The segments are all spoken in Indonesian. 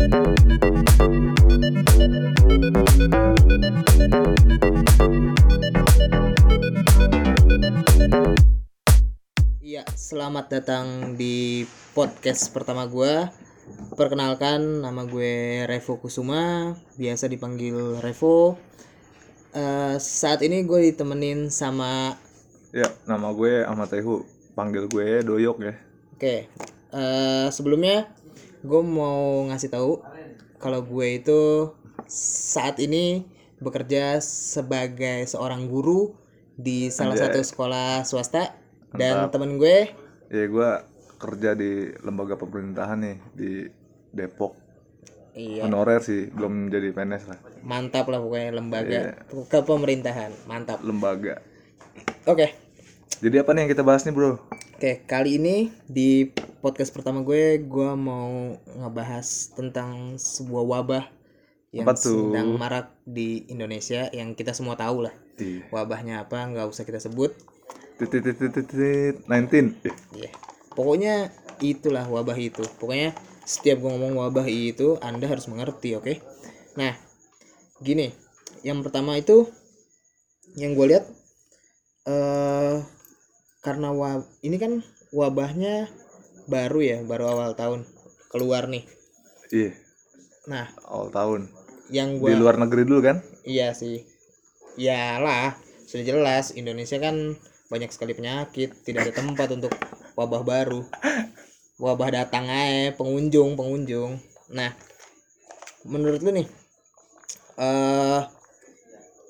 Iya, selamat datang di podcast pertama gue. Perkenalkan, nama gue Revo Kusuma, biasa dipanggil Revo. Eh, saat ini gue ditemenin sama, Ya, nama gue Ahmad Tehu. Panggil gue Doyok ya. oke, eh, sebelumnya gue mau ngasih tahu kalau gue itu saat ini bekerja sebagai seorang guru di salah satu sekolah swasta dan temen gue Ya, gue kerja di lembaga pemerintahan nih di Depok. iya Honorer sih, belum jadi PNS lah. mantap lah pokoknya lembaga kepemerintahan mantap Lembaga. oke Jadi apa nih yang kita bahas nih, Bro? Oke kali ini di podcast pertama gue gue mau ngebahas tentang sebuah wabah yang Apa tuh? sedang marak di Indonesia yang kita semua tahu lah. Iya. wabahnya apa nggak usah kita sebut. Titit titit titit 19. Eh, ya pokoknya itulah wabah itu. Pokoknya setiap gue ngomong wabah itu anda harus mengerti oke? Nah gini. Yang pertama itu yang gue lihat eh karena wa ini kan wabahnya baru ya baru awal tahun keluar nih. Iya, nah awal tahun. yang Di gue luar negeri dulu kan? iya sih. Iyalah sudah jelas Indonesia kan banyak sekali penyakit tidak ada tempat untuk wabah baru. Wabah datang aja pengunjung pengunjung. Nah menurut lu nih eh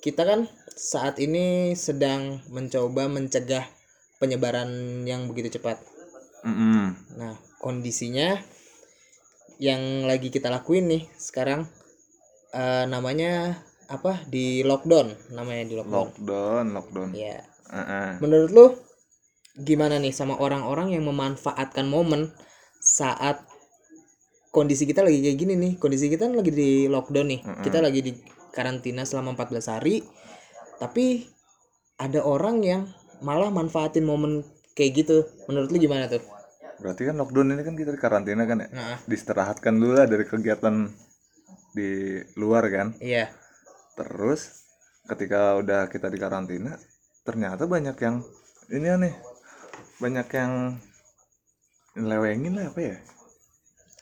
kita kan saat ini sedang mencoba mencegah penyebaran yang begitu cepat Mm-mm. Nah, kondisinya yang lagi kita lakuin nih sekarang eh, namanya apa? Di lockdown, namanya di lockdown. Lockdown, lockdown. Ya. Heeh. Menurut lu gimana nih sama orang-orang yang memanfaatkan momen saat kondisi kita lagi kayak gini nih. Kondisi kita kan lagi di lockdown nih. Kita lagi di karantina selama 14 hari. Tapi ada orang yang malah manfaatin momen kayak gitu. Menurut lu gimana tuh? Berarti kan lockdown ini kan kita di karantina kan ya? Nah, Diistirahatkan dulu lah dari kegiatan di luar kan? iya. Terus ketika udah kita di karantina, ternyata banyak yang ini aneh, banyak yang lewengin lah apa ya?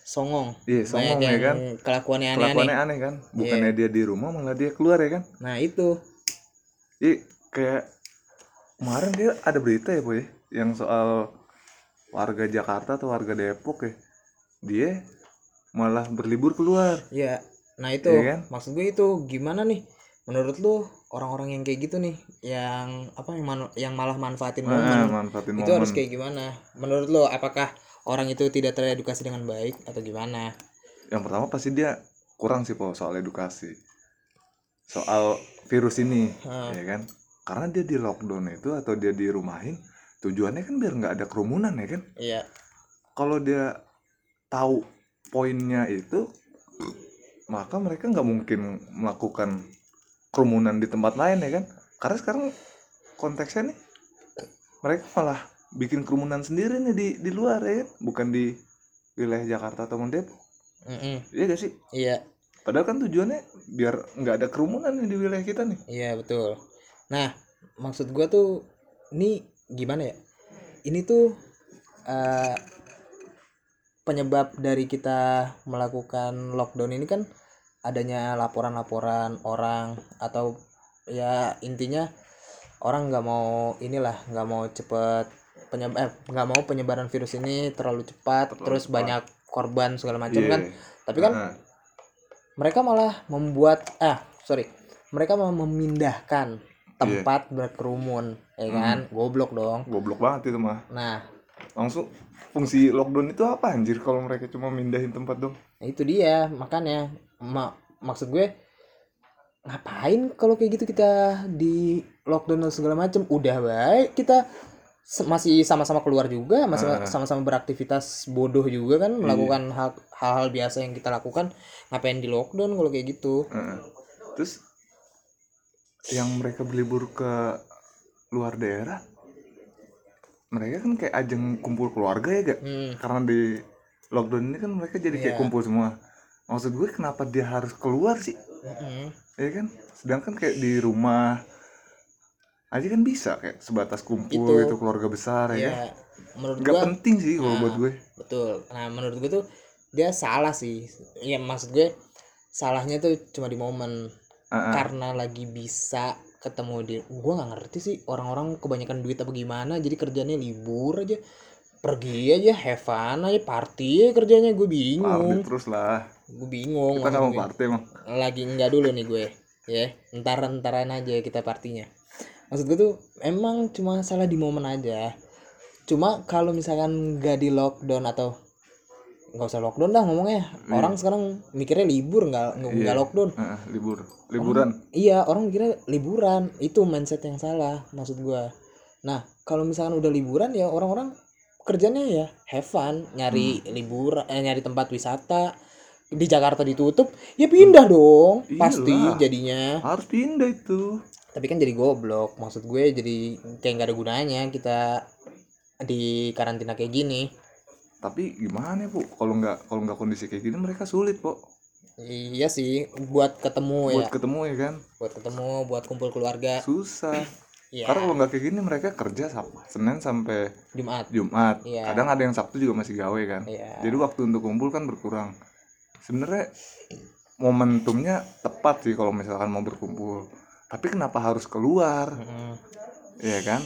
songong Iya, songong banyak ya kan? kelakuannya aneh-aneh Kelakuannya aneh kan? Bukannya dia di rumah malah dia keluar ya kan? nah itu Iya, kayak kemarin dia ada berita ya boy, yang soal warga Jakarta atau warga Depok ya, dia malah berlibur keluar. ya nah itu Iya kan? maksud gue itu gimana nih menurut lu orang-orang yang kayak gitu nih yang apa yang man- yang malah manfaatin Nah, momen manfaatin itu momen. harus kayak gimana menurut lu apakah orang itu tidak teredukasi dengan baik atau gimana yang pertama pasti dia kurang sih po soal edukasi soal virus ini Hmm. ya kan karena dia di lockdown itu atau dia dirumahin tujuannya kan biar nggak ada kerumunan ya kan? Iya. Kalau dia tahu poinnya itu maka mereka nggak mungkin melakukan kerumunan di tempat lain ya kan? Karena sekarang konteksnya nih mereka malah bikin kerumunan sendiri nih di di luar ya kan? bukan di wilayah Jakarta atau Depok Mm-mm. iya gak sih? Iya. Padahal kan tujuannya biar nggak ada kerumunan nih di wilayah kita nih. iya betul nah maksud gua tuh ini gimana ya ini tuh eh, penyebab dari kita melakukan lockdown ini kan adanya laporan-laporan orang atau ya intinya orang nggak mau inilah nggak mau cepet penyebab eh, nggak mau penyebaran virus ini terlalu cepat terus banyak korban segala macam Iya. kan tapi kan Heeh. mereka malah membuat ah sorry mereka mau memindahkan tempat berkerumun ya kan? Goblok dong. Goblok banget itu mah. nah. Langsung fungsi lockdown itu apa anjir kalau mereka cuma mindahin tempat dong? itu dia makanya ma- maksud gue ngapain kalau kayak gitu kita di lockdown dan segala macam udah baik kita masih sama-sama keluar juga masih Ah. sama-sama beraktivitas bodoh juga kan melakukan hal hal biasa yang kita lakukan. Ngapain di lockdown kalau kayak gitu? Heeh. Terus yang mereka berlibur ke luar daerah, mereka kan kayak ajang kumpul keluarga ya gak? hmm, Karena di lockdown ini kan mereka jadi kayak Iya. kumpul semua. maksud gue kenapa dia harus keluar sih Mm-mm. ya kan sedangkan kayak di rumah aja kan bisa kayak sebatas kumpul Itu. itu, keluarga besar ya, kan ya menurut nggak gua penting sih kalau Nah. buat gue betul nah menurut gue tuh dia salah sih ya maksud gue salahnya tuh cuma di momen Ah. karena lagi bisa ketemu di gue nggak ngerti sih orang-orang kebanyakan duit apa gimana jadi kerjanya libur aja pergi aja have fun aja party aja kerjanya gue Party bingung terus lah. Gue bingung kita mau party emang. Lagi enggak dulu nih gue ya. Entar entaran aja kita partinya. Maksud gue tuh emang cuma salah di momen aja. Cuma kalau misalkan nggak di lockdown atau nggak usah lockdown dah ngomongnya. Orang sekarang mikirnya libur nggak nggak Iya. lockdown. Ah, libur. Liburan. Iya orang mikirnya liburan. Itu mindset yang salah maksud gue nah kalau misalkan udah liburan ya orang-orang kerjanya ya have fun nyari liburan eh, nyari tempat wisata. Di Jakarta ditutup ya pindah dong pasti Iyalah. jadinya. Harus pindah itu. Tapi kan jadi goblok maksud gue jadi kayak nggak ada gunanya kita di karantina kayak gini tapi gimana ya bu? Kalau nggak kalau nggak kondisi kayak gini mereka sulit po iya sih buat ketemu buat ya ketemu ya kan? Buat ketemu buat kumpul keluarga. Susah. Ya karena kalau nggak kayak gini mereka kerja Sab- senin sampai Jumat. Jumat. Iya. kadang ada yang sabtu juga masih gawe kan? Iya. jadi waktu untuk kumpul kan berkurang. Sebenarnya momentumnya tepat sih kalau misalkan mau berkumpul. Tapi kenapa harus keluar? Mm-mm. ya kan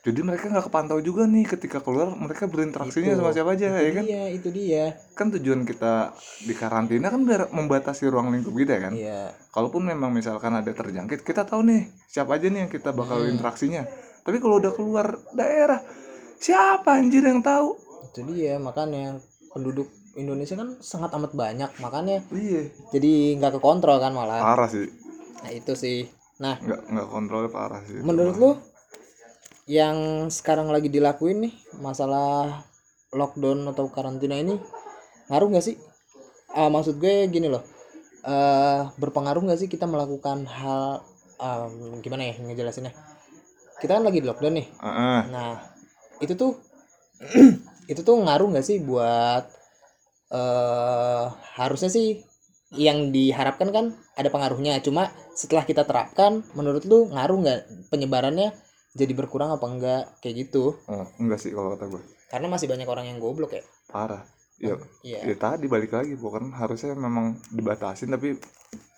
jadi mereka nggak kepantau juga nih ketika keluar mereka berinteraksinya Itu. sama siapa aja ya kan? iya itu dia. Kan tujuan kita di karantina kan biar membatasi ruang lingkup kita kan? Iya. Kalaupun memang misalkan ada terjangkit kita tahu nih siapa aja nih yang kita bakal Hmm. interaksinya. Tapi kalau udah keluar daerah siapa anjir yang tahu? Itu dia makanya penduduk Indonesia kan sangat amat banyak makanya iya. jadi nggak kekontrol kan malah. Parah sih. Nah itu sih. Nah. Nggak nggak kontrolnya parah sih. Menurut lu yang sekarang lagi dilakuin nih masalah lockdown atau karantina ini ngaruh nggak sih Ah, maksud gue gini loh eh berpengaruh nggak sih kita melakukan hal ah, gimana ya ngejelasinnya kita kan lagi di lockdown nih Heeh. Nah, itu tuh itu tuh ngaruh nggak sih buat eh harusnya sih yang diharapkan kan ada pengaruhnya. Cuma setelah kita terapkan, menurut lu ngaruh nggak penyebarannya jadi berkurang apa enggak? Kayak gitu? Oh, enggak sih kalau kata gue Karena masih banyak orang yang goblok ya. parah. Ya Iya. ya tadi balik lagi bukan harusnya memang dibatasin tapi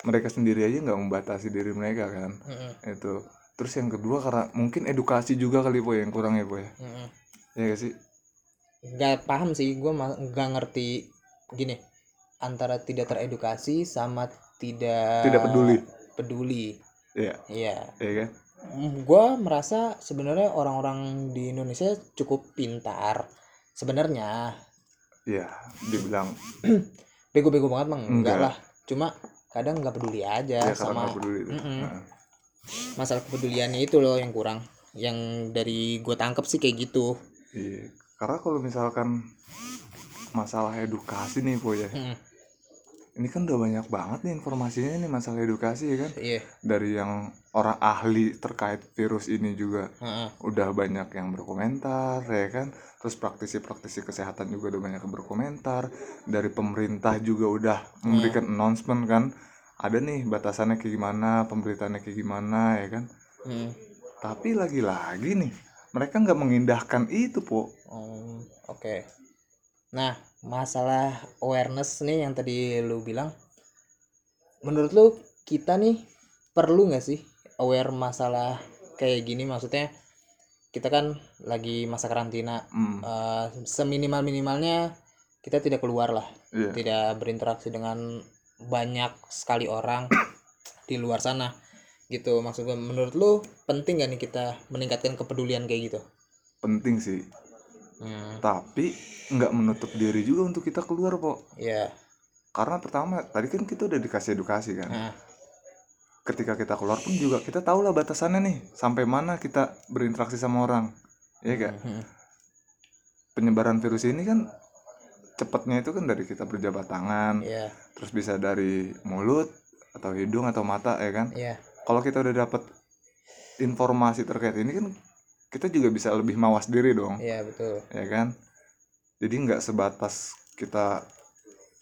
mereka sendiri aja nggak membatasi diri mereka kan. Mm-mm, itu. Terus yang kedua karena mungkin edukasi juga kali po yang kurang ya po ya? Mm-mm. ya gak sih? Nggak paham sih, gue nggak ngerti gini. Antara tidak teredukasi sama tidak tidak peduli. peduli. ya Iya. ya kan gue merasa sebenarnya orang-orang di Indonesia cukup pintar sebenarnya ya dibilang bego-bego banget mah enggak Enggak. lah cuma kadang nggak peduli aja ya sama peduli. Mm-mm. Heeh. masalah kepeduliannya itu loh yang kurang yang dari gue tangkep sih kayak gitu iya karena kalau misalkan masalah edukasi nih po ya Mm-mm. Ini kan udah banyak banget nih informasinya nih masalah edukasi ya kan? Iya. Dari yang orang ahli terkait virus ini juga Heeh. udah banyak yang berkomentar ya kan? Terus praktisi-praktisi kesehatan juga udah banyak yang berkomentar. Dari pemerintah juga udah memberikan announcement kan? Ada nih batasannya kayak gimana pemberitaannya kayak gimana ya kan? Mm. tapi lagi-lagi nih mereka nggak mengindahkan itu po Oh, oke. Nah masalah awareness nih yang tadi lu bilang menurut lu kita nih perlu nggak sih aware masalah kayak gini? Maksudnya kita kan lagi masa karantina Hmm, eh, seminimal minimalnya kita tidak keluar lah iya. tidak berinteraksi dengan banyak sekali orang di luar sana gitu. Maksud gue menurut lu penting gak nih kita meningkatkan kepedulian kayak gitu? Penting sih hmm, tapi nggak menutup diri juga untuk kita keluar po ya karena pertama tadi kan kita udah dikasih edukasi kan. Nah, ketika kita keluar pun juga kita tahu lah batasannya nih sampai mana kita berinteraksi sama orang ya gak hmm, penyebaran virus ini kan cepatnya itu kan dari kita berjabat tangan ya terus bisa dari mulut atau hidung atau mata ya kan? Ya kalau kita udah dapat informasi terkait ini kan kita juga bisa lebih mawas diri dong. Ya betul. Ya kan? Jadi nggak sebatas kita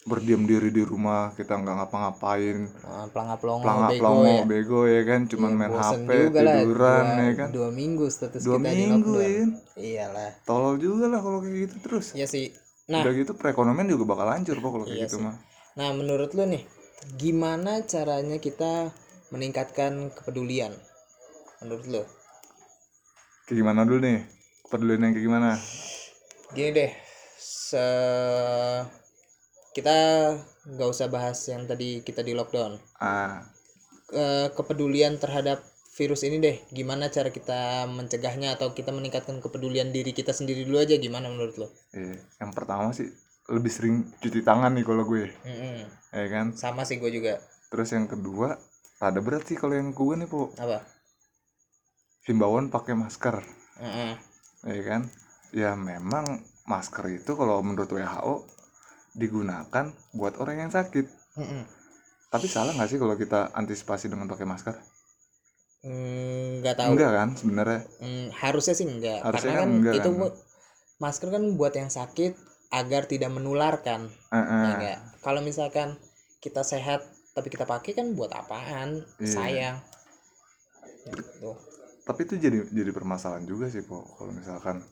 berdiam diri di rumah kita nggak ngapa-ngapain. Nah, pelangap-pelongo pelangap bego ya. bego ya kan? Cuman Iya, main HP lah, tiduran dua, ya kan? dua minggu status dua kita di minggu lockdown. Ya iyalah. Tolol juga lah kalau kayak gitu terus. Ya sih. Nah. Udah gitu perekonomian juga bakal hancur kok kalau kayak Iya gitu sih. mah. Nah menurut lu nih gimana caranya kita meningkatkan kepedulian? Menurut lu kayak gimana dulu nih? Kepedulian yang kayak gimana? Gini deh se kita nggak usah bahas yang tadi kita di lockdown. Ah. Eh, kepedulian terhadap virus ini deh gimana cara kita mencegahnya atau kita meningkatkan kepedulian diri kita sendiri dulu aja gimana menurut lo? Iya. yang pertama sih lebih sering cuci tangan nih kalau gue. Mm-mm. ya kan? Sama sih gue juga. Terus yang kedua rada berat sih kalau yang gue nih po. Apa himbauan pakai masker. Mm-mm. ya kan? Ya memang masker itu kalau menurut WHO digunakan buat orang yang sakit. Mm-mm. tapi salah nggak sih kalau kita antisipasi dengan pakai masker? Mm, nggak tahu. Enggak kan sebenarnya? Mm, harusnya sih enggak Harusnya karena kan enggak itu kan. masker kan buat yang sakit agar tidak menularkan. Eh, ya eh. enggak kalau misalkan kita sehat tapi kita pakai kan buat apaan? Iya. sayang. Gitu tapi itu jadi jadi permasalahan juga sih po kalau misalkan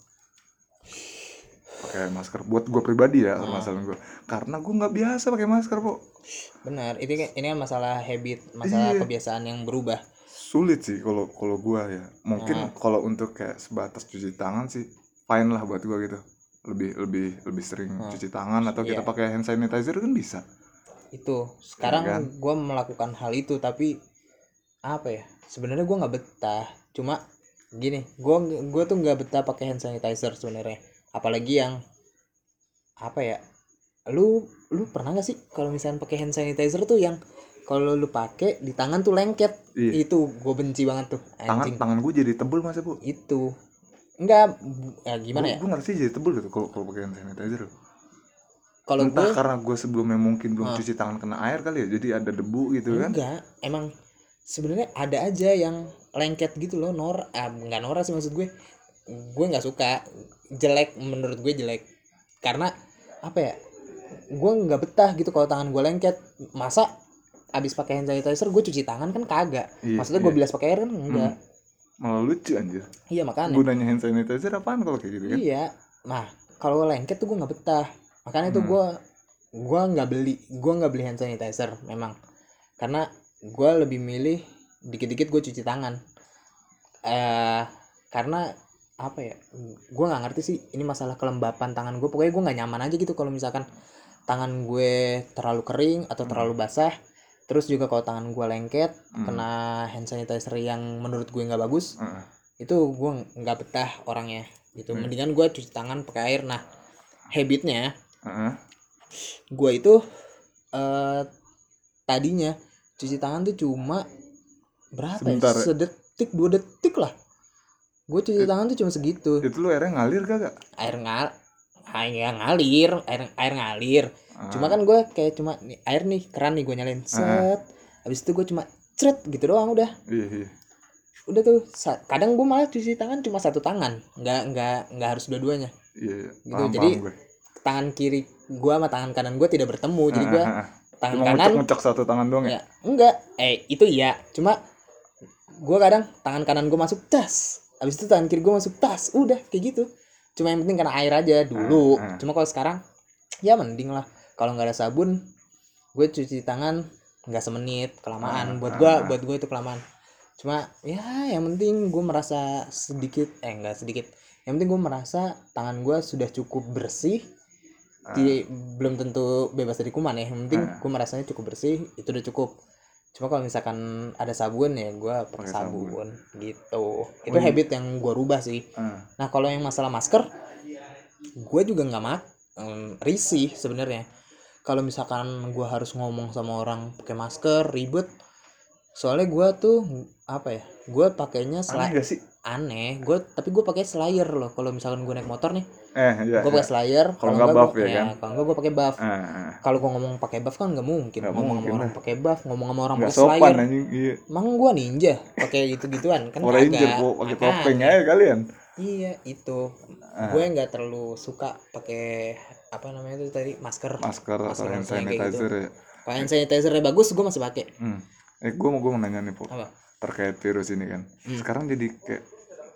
pakai masker buat gue pribadi ya Ah. permasalahan gue karena gue nggak biasa pakai masker po benar ini kan- ini kan masalah habit masalah Iya. kebiasaan yang berubah sulit sih kalau kalau gue ya mungkin Ah. kalau untuk kayak sebatas cuci tangan sih fine lah buat gue gitu lebih lebih lebih sering Ah. cuci tangan atau kita Iya. pakai hand sanitizer kan bisa itu sekarang kan? gue melakukan hal itu tapi apa ya sebenarnya gue nggak betah cuma gini gue gue tuh nggak betah pakai hand sanitizer sebenarnya. Apalagi yang apa ya lu lu pernah gak sih kalau misalnya pakai hand sanitizer tuh yang kalau lu pakai di tangan tuh lengket? Iya. itu gue benci banget tuh tangan anjing. tangan gue jadi tebel masa bu? Itu. Enggak ya gimana ya? gue ngerti jadi tebel gitu kalau kalau pakai hand sanitizer. Kalau entah gue karena gue sebelumnya mungkin belum Ah. cuci tangan kena air kali ya jadi ada debu gitu kan? Enggak emang sebenarnya ada aja yang lengket gitu loh nor ah, nggak norak sih maksud gue. Gue nggak suka jelek menurut gue jelek. Karena apa ya gue nggak betah gitu kalau tangan gue lengket. Masa abis pakai hand sanitizer gue cuci tangan kan kagak? Iya, maksudnya gue iya. bilas pakai air kan enggak malah lucu anjir. Iya makanya. Gunanya hand sanitizer apaan kalau kayak gitu kan? Iya. Nah kalau lengket tuh gue nggak betah. Makanya tuh Hmm. gue gue nggak beli gue nggak beli hand sanitizer memang. Karena gue lebih milih dikit-dikit gue cuci tangan eh karena apa ya gue nggak ngerti sih ini masalah kelembapan tangan gue pokoknya gue nggak nyaman aja gitu kalau misalkan tangan gue terlalu kering atau Hmm. terlalu basah terus juga kalau tangan gue lengket Hmm. kena hand sanitizer yang menurut gue nggak bagus Heeh. itu gue nggak betah orangnya gitu Hmm. mendingan gue cuci tangan pakai air nah habitnya Heeh. gue itu eh tadinya cuci tangan tuh cuma berapa Sebentar ya. Ya? sedetik dua detik lah. Gue cuci It- tangan tuh cuma segitu. Itu lu airnya ngalir kagak? Air ngal air ngalir air air ngalir. Ah. cuma kan gue kayak cuma nih, air nih keran nih gue nyalain. Set. Habis itu gue cuma cret gitu doang udah. Iya iya. Udah tuh kadang gue malah cuci tangan cuma satu tangan. Nggak nggak nggak harus dua-duanya. Iya iya. Gitu, paham, jadi paham gue. tangan kiri gua sama tangan kanan gua tidak bertemu. Jadi Ah, ah, ah. Tangan Cuma kanan. ngecek satu tangan doang ya? Ya enggak. Eh itu iya. Cuma gua kadang tangan kanan gua masuk tas. Habis itu tangan kiri gua masuk tas. Udah kayak gitu. Cuma yang penting karena air aja dulu. Ah, ah. cuma kalau sekarang ya mending lah. Kalau nggak ada sabun gue cuci tangan nggak semenit kelamaan. Ah, buat gua ah. buat gue itu kelamaan. Cuma ya yang penting gue merasa sedikit eh enggak sedikit. Yang penting gue merasa tangan gue sudah cukup bersih Ah. Ti- belum tentu bebas dari kuman ya yang penting Ah. gue merasanya cukup bersih itu udah cukup cuma kalau misalkan ada sabun ya gue pakai sabun. sabun. gitu itu Oh, iya. habit yang gue rubah sih Ah. nah kalau yang masalah masker gue juga nggak mak em, risih sebenarnya kalau misalkan gue harus ngomong sama orang pakai masker ribet soalnya gue tuh apa ya gue pakainya aneh selain sih aneh gue tapi gue pakai slayer loh kalau misalkan gue naik motor nih eh iya gue pakai slayer Kalau nggak enggak buff gua- ya kan? kalau nggak gue pakai buff. Ah. kalau gue ngomong pakai buff kan nggak mungkin. Nggak ngomong mungkin sama orang pakai buff ngomong sama orang pakai sopan slayer anjing iya. Emang gue ninja? Pakai gitu gituan kan kagak. po pakai topeng aja kalian. Iya itu. Ah. gue nggak terlalu suka pakai apa namanya itu tadi masker. Masker atau Masker hand masker yang kayak sanitizer ya. Kalau hand sanitizernya bagus gue masih pakai. Hmm. eh gue mau gue mau nanya nih po apa? Terkait virus ini kan. Hmm. sekarang jadi kayak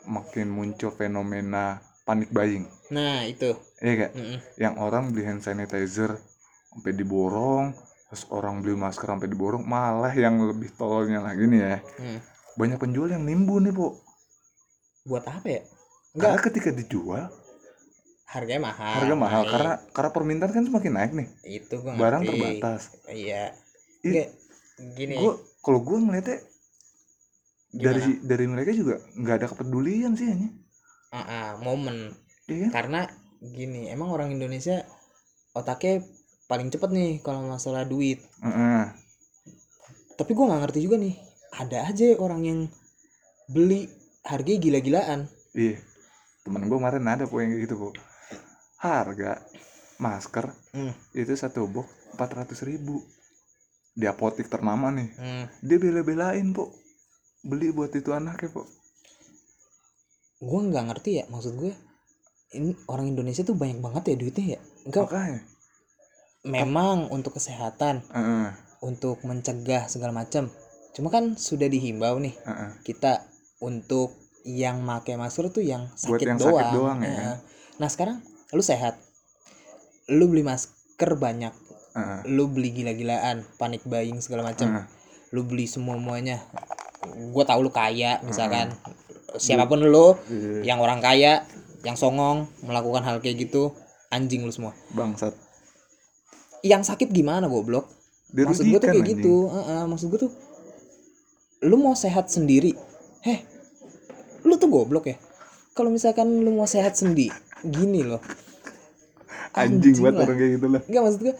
makin muncul fenomena panik buying nah itu. Iya gak Mm-mm. yang orang beli hand sanitizer sampai diborong terus orang beli masker sampai diborong malah yang lebih tololnya lagi nih ya. Hmm. banyak penjual yang nimbun nih po buat apa ya? Karena enggak ketika dijual harganya mahal harga mahal naik. karena karena permintaan kan semakin naik nih. Itu gue barang ngerti. terbatas. Iya. Enggak, gini. Gue kalau gue ngeliatnya Gimana? dari dari mereka juga nggak ada kepedulian sih ini Ah, ah, momen iya. Karena gini emang orang Indonesia otaknya paling cepet nih kalau masalah duit. Heeh. tapi gue nggak ngerti juga nih ada aja orang yang beli harganya gila-gilaan. Iya. Temen gue kemarin ada po yang gitu po harga masker Hmm. itu satu box empat ratus ribu. Di apotik ternama nih. Hmm. dia bela-belain po beli buat itu anaknya po gue nggak ngerti ya maksud gue ini orang Indonesia tuh banyak banget ya duitnya ya? Enggak. Makanya. Memang untuk kesehatan Heeh, untuk mencegah segala macam. Cuma kan sudah dihimbau nih heeh. kita untuk yang pakai masker tuh yang Buat sakit yang doang, sakit doang ya. Nah, nah sekarang lu sehat. Lu beli masker banyak. Heeh, lu beli gila-gilaan panik buying segala macam. Heeh. lu beli semua muanya gue tahu lu kaya misalkan. Siapa pun lu Iya, yang orang kaya yang songong melakukan hal kayak gitu anjing lu semua. Bangsat. Yang sakit gimana goblok? Dia maksud gue tuh kayak anjing. gitu Heeh, maksud gue tuh lu mau sehat sendiri heh lu tuh goblok ya? Kalau misalkan lu mau sehat sendiri gini loh. Anjing banget lah. orang kayak gitu lah Enggak maksud gue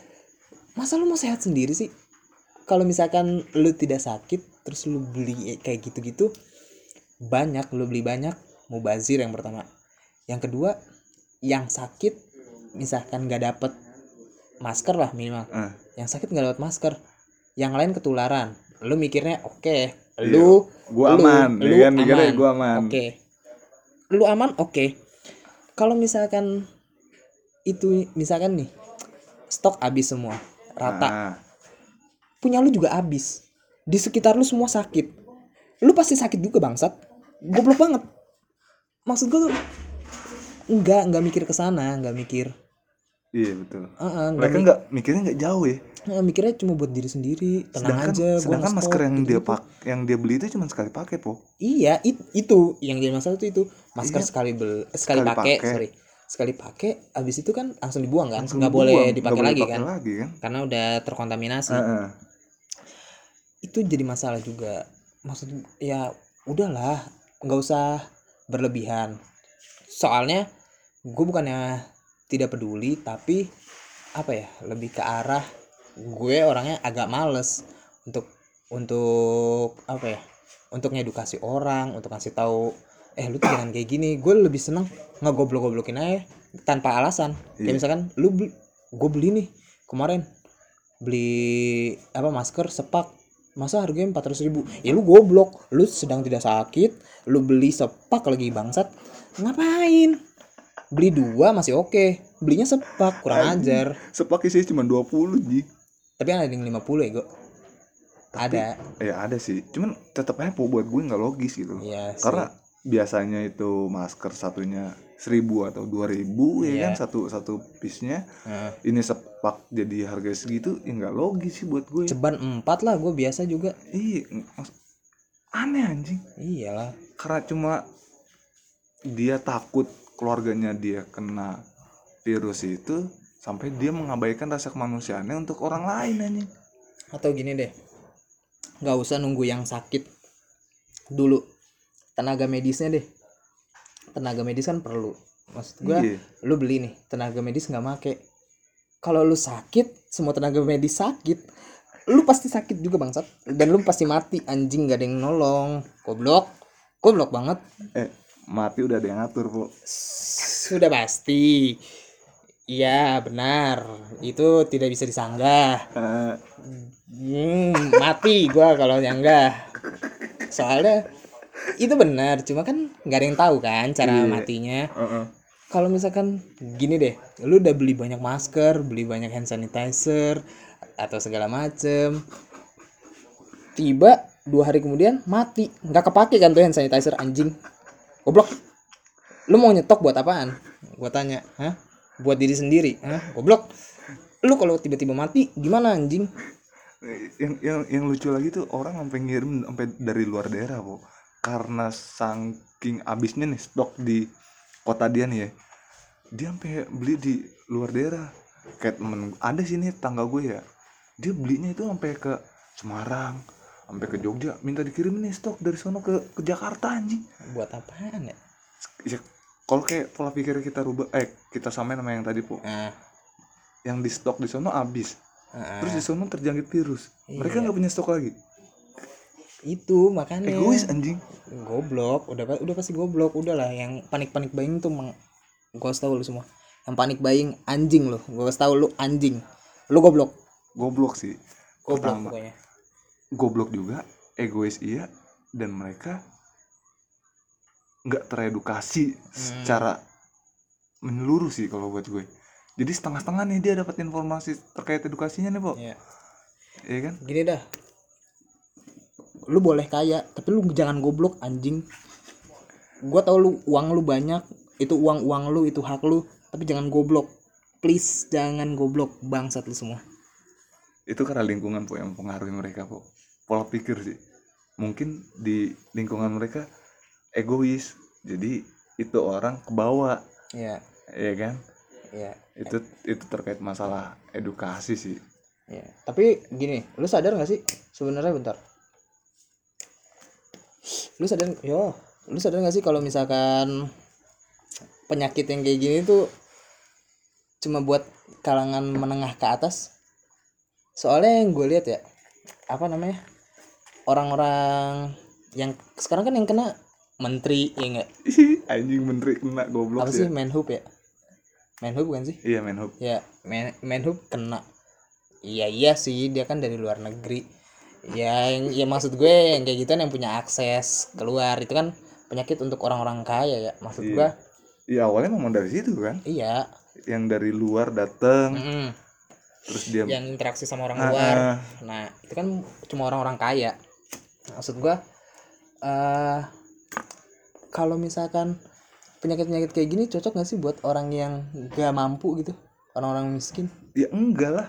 masa lu mau sehat sendiri sih? Kalau misalkan lu tidak sakit terus lu beli kayak gitu-gitu banyak lu beli banyak mubazir yang pertama yang kedua yang sakit misalkan gak dapet masker lah minimal. Eh, yang sakit nggak lewat masker. Yang lain ketularan. Lu mikirnya oke lu gua lu- aman lu ya kan aman. gua aman. Oke. Lu aman? Oke. Kalau misalkan itu misalkan nih stok habis semua rata. Ah, punya lu juga habis. Di sekitar lu semua sakit. Lu pasti sakit juga bangsat. Goblok banget. Maksud gue tuh enggak enggak mikir ke sana enggak mikir iya betul Heeh, enggak mereka mi- nggak mikirnya nggak jauh ya Heeh, mikirnya cuma buat diri sendiri tenang sedangkan aja sedangkan ngestok, masker yang dia gitu-gitu. pak yang dia beli itu cuma sekali pakai po Iya, it- itu yang jadi masalah tuh itu masker Iya. sekali bel eh, sekali, Sekali pakai, sorry. Sekali pakai abis itu kan langsung dibuang kan? Langsung nggak dibuang, boleh dipakai lagi kan? lagi kan Karena udah terkontaminasi. Heeh. Itu jadi masalah juga. Maksud ya udahlah, nggak usah berlebihan. Soalnya gue bukannya tidak peduli tapi apa ya lebih ke arah gue orangnya agak males untuk untuk apa ya untuk ngedukasi orang untuk ngasih tahu eh lu tuh jangan kayak gini. Gue lebih seneng ngegoblok-goblokin aja tanpa alasan. Iya. kayak misalkan lu beli gue beli nih kemarin beli apa masker sepak masa harganya empat ribu? Ya lu goblok lu sedang tidak sakit lu beli sepak lagi bangsat ngapain? Beli dua masih oke. Belinya sepak kurang ajar. Sepak isinya cuma 20 ji. Tapi ada yang 50 ya gue ada. ya ada sih. Cuman tetap aja buat gue nggak logis gitu Iya sih. karena biasanya itu masker satunya seribu atau dua ribu ya Iya. kan? Satu satu piece-nya. Heeh. ini sepak jadi harga segitu ya nggak logis sih buat gue. Ceban empat lah gue biasa juga. Iya aneh anjing. Iyalah. Karena cuma dia takut keluarganya dia kena virus itu sampai dia mengabaikan rasa kemanusiaannya untuk orang lain anjing. Atau gini deh nggak usah nunggu yang sakit dulu. Tenaga medisnya deh. Tenaga medis kan perlu. Maksud gue Iya. lu beli nih tenaga medis nggak make. Kalau lu sakit semua tenaga medis sakit lu pasti sakit juga bangsat. Dan lu pasti mati anjing gak ada yang nolong. Goblok. Goblok banget. Eh mati udah ada yang ngatur po sudah pasti. Iya benar. Itu tidak bisa disanggah. Eh, Hmm, mati gua kalau yang enggak. Soalnya itu benar cuma kan nggak ada yang tahu kan cara Iya. matinya. Heeh. kalau misalkan gini deh lu udah beli banyak masker beli banyak hand sanitizer atau segala macem. Tiba dua hari kemudian mati. Nggak kepake kan tuh hand sanitizer anjing goblok. Lu mau nyetok buat apaan? Gua tanya hah? Buat diri sendiri? Hah? Goblok. Lu kalau tiba-tiba mati gimana anjing? Yang yang yang lucu lagi tuh orang sampai ngirim sampai dari luar daerah po karena saking abisnya nih stok di kota dia nih ya. Dia sampai beli di luar daerah. Kayak ada sini tangga gue ya. Dia belinya itu sampai ke Semarang sampai ke Jogja minta dikirim nih stok dari sono ke ke Jakarta anjing. Buat apaan ya? Ya kalau kayak pola pikir kita rubah eh kita samain sama yang tadi po. Nah, yang di stok di sono abis ah, terus di sono terjangkit virus. Mereka Iya. nggak punya stok lagi. Itu makanya. Egois anjing. Goblok. Udah udah pasti goblok. Udahlah yang panik panik buying tuh meng kasih tahu lu semua. Yang panik buying anjing lo gua kasih tahu lu anjing. Lu goblok. Goblok sih. Goblok Pertama. pokoknya goblok juga egois iya dan mereka nggak teredukasi secara menyeluruh sih kalau buat gue. Jadi setengah-setengah nih dia dapat informasi terkait edukasinya nih po ya iya kan? Gini dah. Lu boleh kaya tapi lu jangan goblok anjing. Gua tahu lu uang lu banyak itu uang uang lu itu hak lu tapi jangan goblok. Please jangan goblok bangsat lu semua. Itu karena lingkungan po yang mempengaruhi mereka po pola pikir sih. Mungkin di lingkungan mereka egois jadi itu orang kebawa ya iya. Kan? Ya itu itu terkait masalah edukasi sih. Ya, tapi gini, lu sadar gak sih? Sebenarnya bentar. Lu sadar yo, lu sadar gak sih kalau misalkan penyakit yang kayak gini tuh cuma buat kalangan menengah ke atas? Soalnya yang gue lihat ya, apa namanya? Orang-orang yang sekarang kan yang kena menteri ya enggak? Anjing menteri kena goblok Apa sih ya. Menhub ya? Menhub kan sih? iya menhub ya men menhub kena iya iya sih dia kan dari luar negeri ya yang ya maksud gue yang kayak gitu yang punya akses keluar itu kan penyakit untuk orang-orang kaya ya maksud Iya. gue Iya awalnya memang dari situ kan, iya yang dari luar datang, mm-mm. terus dia yang interaksi sama orang Ah, luar ah. nah itu kan cuma orang-orang kaya maksud gue eh kalau misalkan penyakit-penyakit kayak gini cocok gak sih buat orang yang gak mampu gitu? Orang-orang miskin? Ya enggak lah,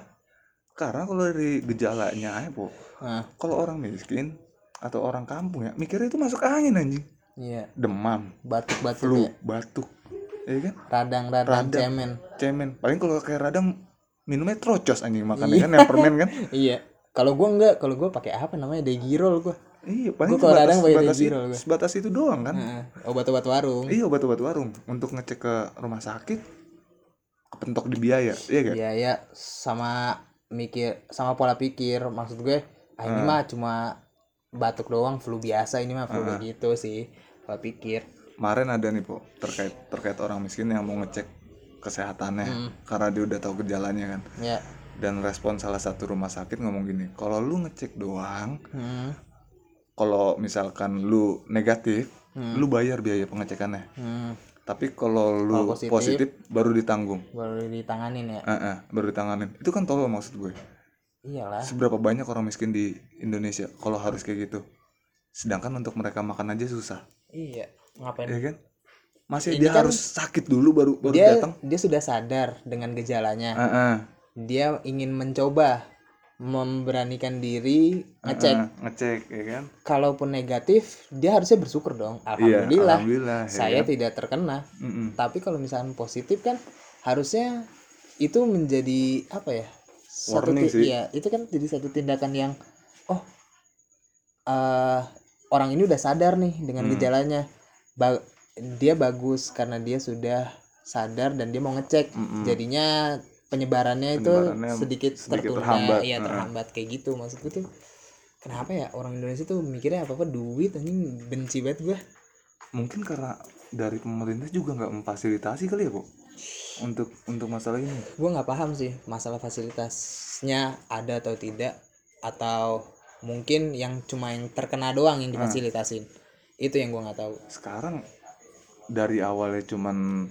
karena kalau dari gejalanya aja po, nah kalau orang miskin atau orang kampung ya mikirnya itu masuk angin anjing, iya. Demam, batuk-batuk flu, ya batuk, ya kan, radang-radang Radang. cemen. cemen, paling kalau kayak radang minumnya trocos anjing makannya kan yang permen kan, iya. Kalau gua enggak kalau gua pakai apa namanya degirol gua iya paling Gua sebatas, pakai sebatas, sebatas itu doang kan, Heeh, obat-obat warung. Iya obat-obat warung. Untuk ngecek ke rumah sakit, kepentok di biaya, iya kan, iya ya sama mikir sama pola pikir. Maksud gue ah ini mah cuma batuk doang flu biasa ini mah flu begitu sih pola pikir. Kemarin ada nih po terkait terkait orang miskin yang mau ngecek kesehatannya Hmm. karena dia udah tahu gejalanya kan? Ya. Dan respon salah satu rumah sakit ngomong gini kalau lu ngecek doang hmm, kalau misalkan lu negatif Hmm. lu bayar biaya pengecekannya. Hmm, tapi kalau lu Kalau positif, positif, baru ditanggung. baru ditanganin ya? Eh, eh, baru ditanganin. Itu kan tolol maksud gue. Iyalah. Seberapa banyak orang miskin di Indonesia kalau harus kayak gitu? Sedangkan untuk mereka makan aja susah. Iya. Ngapain? Ya kan? Masih Ini dia kan harus sakit dulu baru baru dia datang. dia sudah sadar dengan gejalanya. Eh, eh. dia ingin mencoba memberanikan diri ngecek Heeh, ngecek ya kan kalaupun negatif dia harusnya bersyukur dong iya alhamdulillah alhamdulillah ya saya kan? tidak terkena Mm-mm. tapi kalau misalnya positif kan harusnya itu menjadi apa ya satu Warning sih. iya itu kan jadi satu tindakan yang oh eh orang ini udah sadar nih dengan Hmm. gejalanya Ba- dia bagus karena dia sudah sadar dan dia mau ngecek Mm-mm. jadinya penyebarannya itu Penyebarannya sedikit, sedikit tertunda. terhambat. Heeh. terhambat kayak gitu. Maksudku tuh kenapa ya orang Indonesia tuh mikirnya apa apa duit anjing benci banget gue mungkin karena dari pemerintah juga nggak memfasilitasi kali ya kok untuk untuk masalah ini. Gue nggak paham sih masalah fasilitasnya ada atau tidak atau mungkin yang cuma yang terkena doang yang difasilitasin. Itu yang gua nggak tahu. Sekarang dari awalnya cuman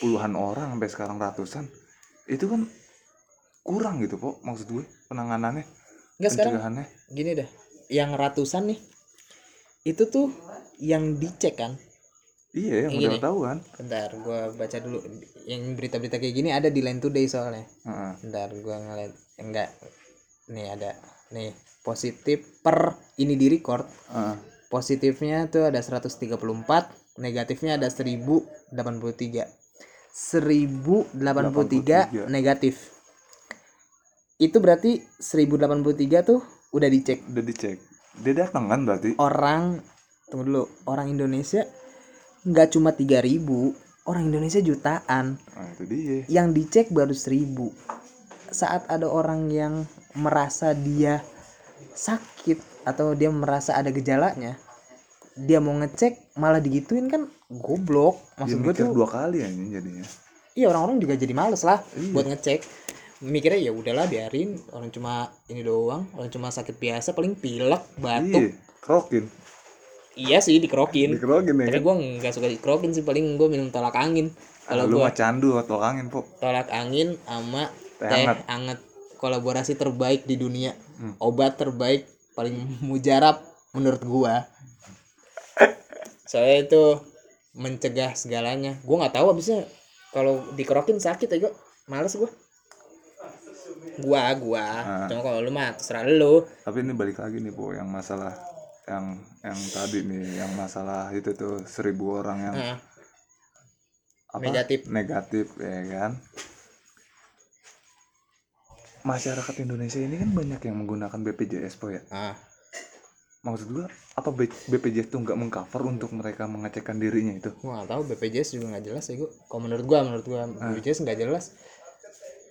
puluhan orang sampai sekarang ratusan itu kan kurang gitu kok maksud gue penanganannya Enggak sekarang gini dah yang ratusan nih itu tuh yang dicek kan? Iya yang udah tahu kan? Bentar gua baca dulu. Yang berita-berita kayak gini ada di Line Today soalnya. Heeh. bentar gua ngeliat enggak. Nih ada. Nih positif per ini di record. Heeh. positifnya tuh ada 134 negatifnya ada 1083 1083 negatif. Itu berarti 1083 tuh udah dicek. Udah dicek. Dia datang kan berarti? Orang tunggu dulu orang Indonesia nggak cuma 3000 orang Indonesia jutaan. Nah itu dia. Yang dicek baru 1000 saat ada orang yang merasa dia sakit atau dia merasa ada gejalanya dia mau ngecek malah digituin kan goblok. Maksud gue mikir tuh dua kali aja jadinya. Iya orang-orang juga jadi males lah Iya. buat ngecek. Mikirnya ya udahlah biarin. Orang cuma ini doang orang cuma sakit biasa paling pilek batuk. Iya krokin iya sih dikerokin. Dikerokin ya tapi kan? gue nggak suka dikerokin sih paling gue minum tolak angin. Kalau lu gue mah candu atau angin po tolak angin sama Teh teh hangat. hangat. Kolaborasi terbaik di dunia. Hmm. obat terbaik paling mujarab menurut gua. Soalnya itu mencegah segalanya. Gua nggak tahu abisnya kalau dikerokin sakit ya gua. Males gua. Gua gua. Ah. cuma kalau lu mah terserah lu. Tapi ini balik lagi nih po yang masalah yang yang tadi nih yang masalah itu tuh seribu orang yang Nah, apa? Negatif. negatif ya kan? Masyarakat Indonesia ini kan banyak yang menggunakan BPJS po ya. Ah, maksud gua apa BPJS tuh nggak mengcover untuk mereka mengecekkan dirinya itu? Gua nggak tahu BPJS juga nggak jelas ya gua. Kalau menurut gua menurut gua BPJS nggak jelas.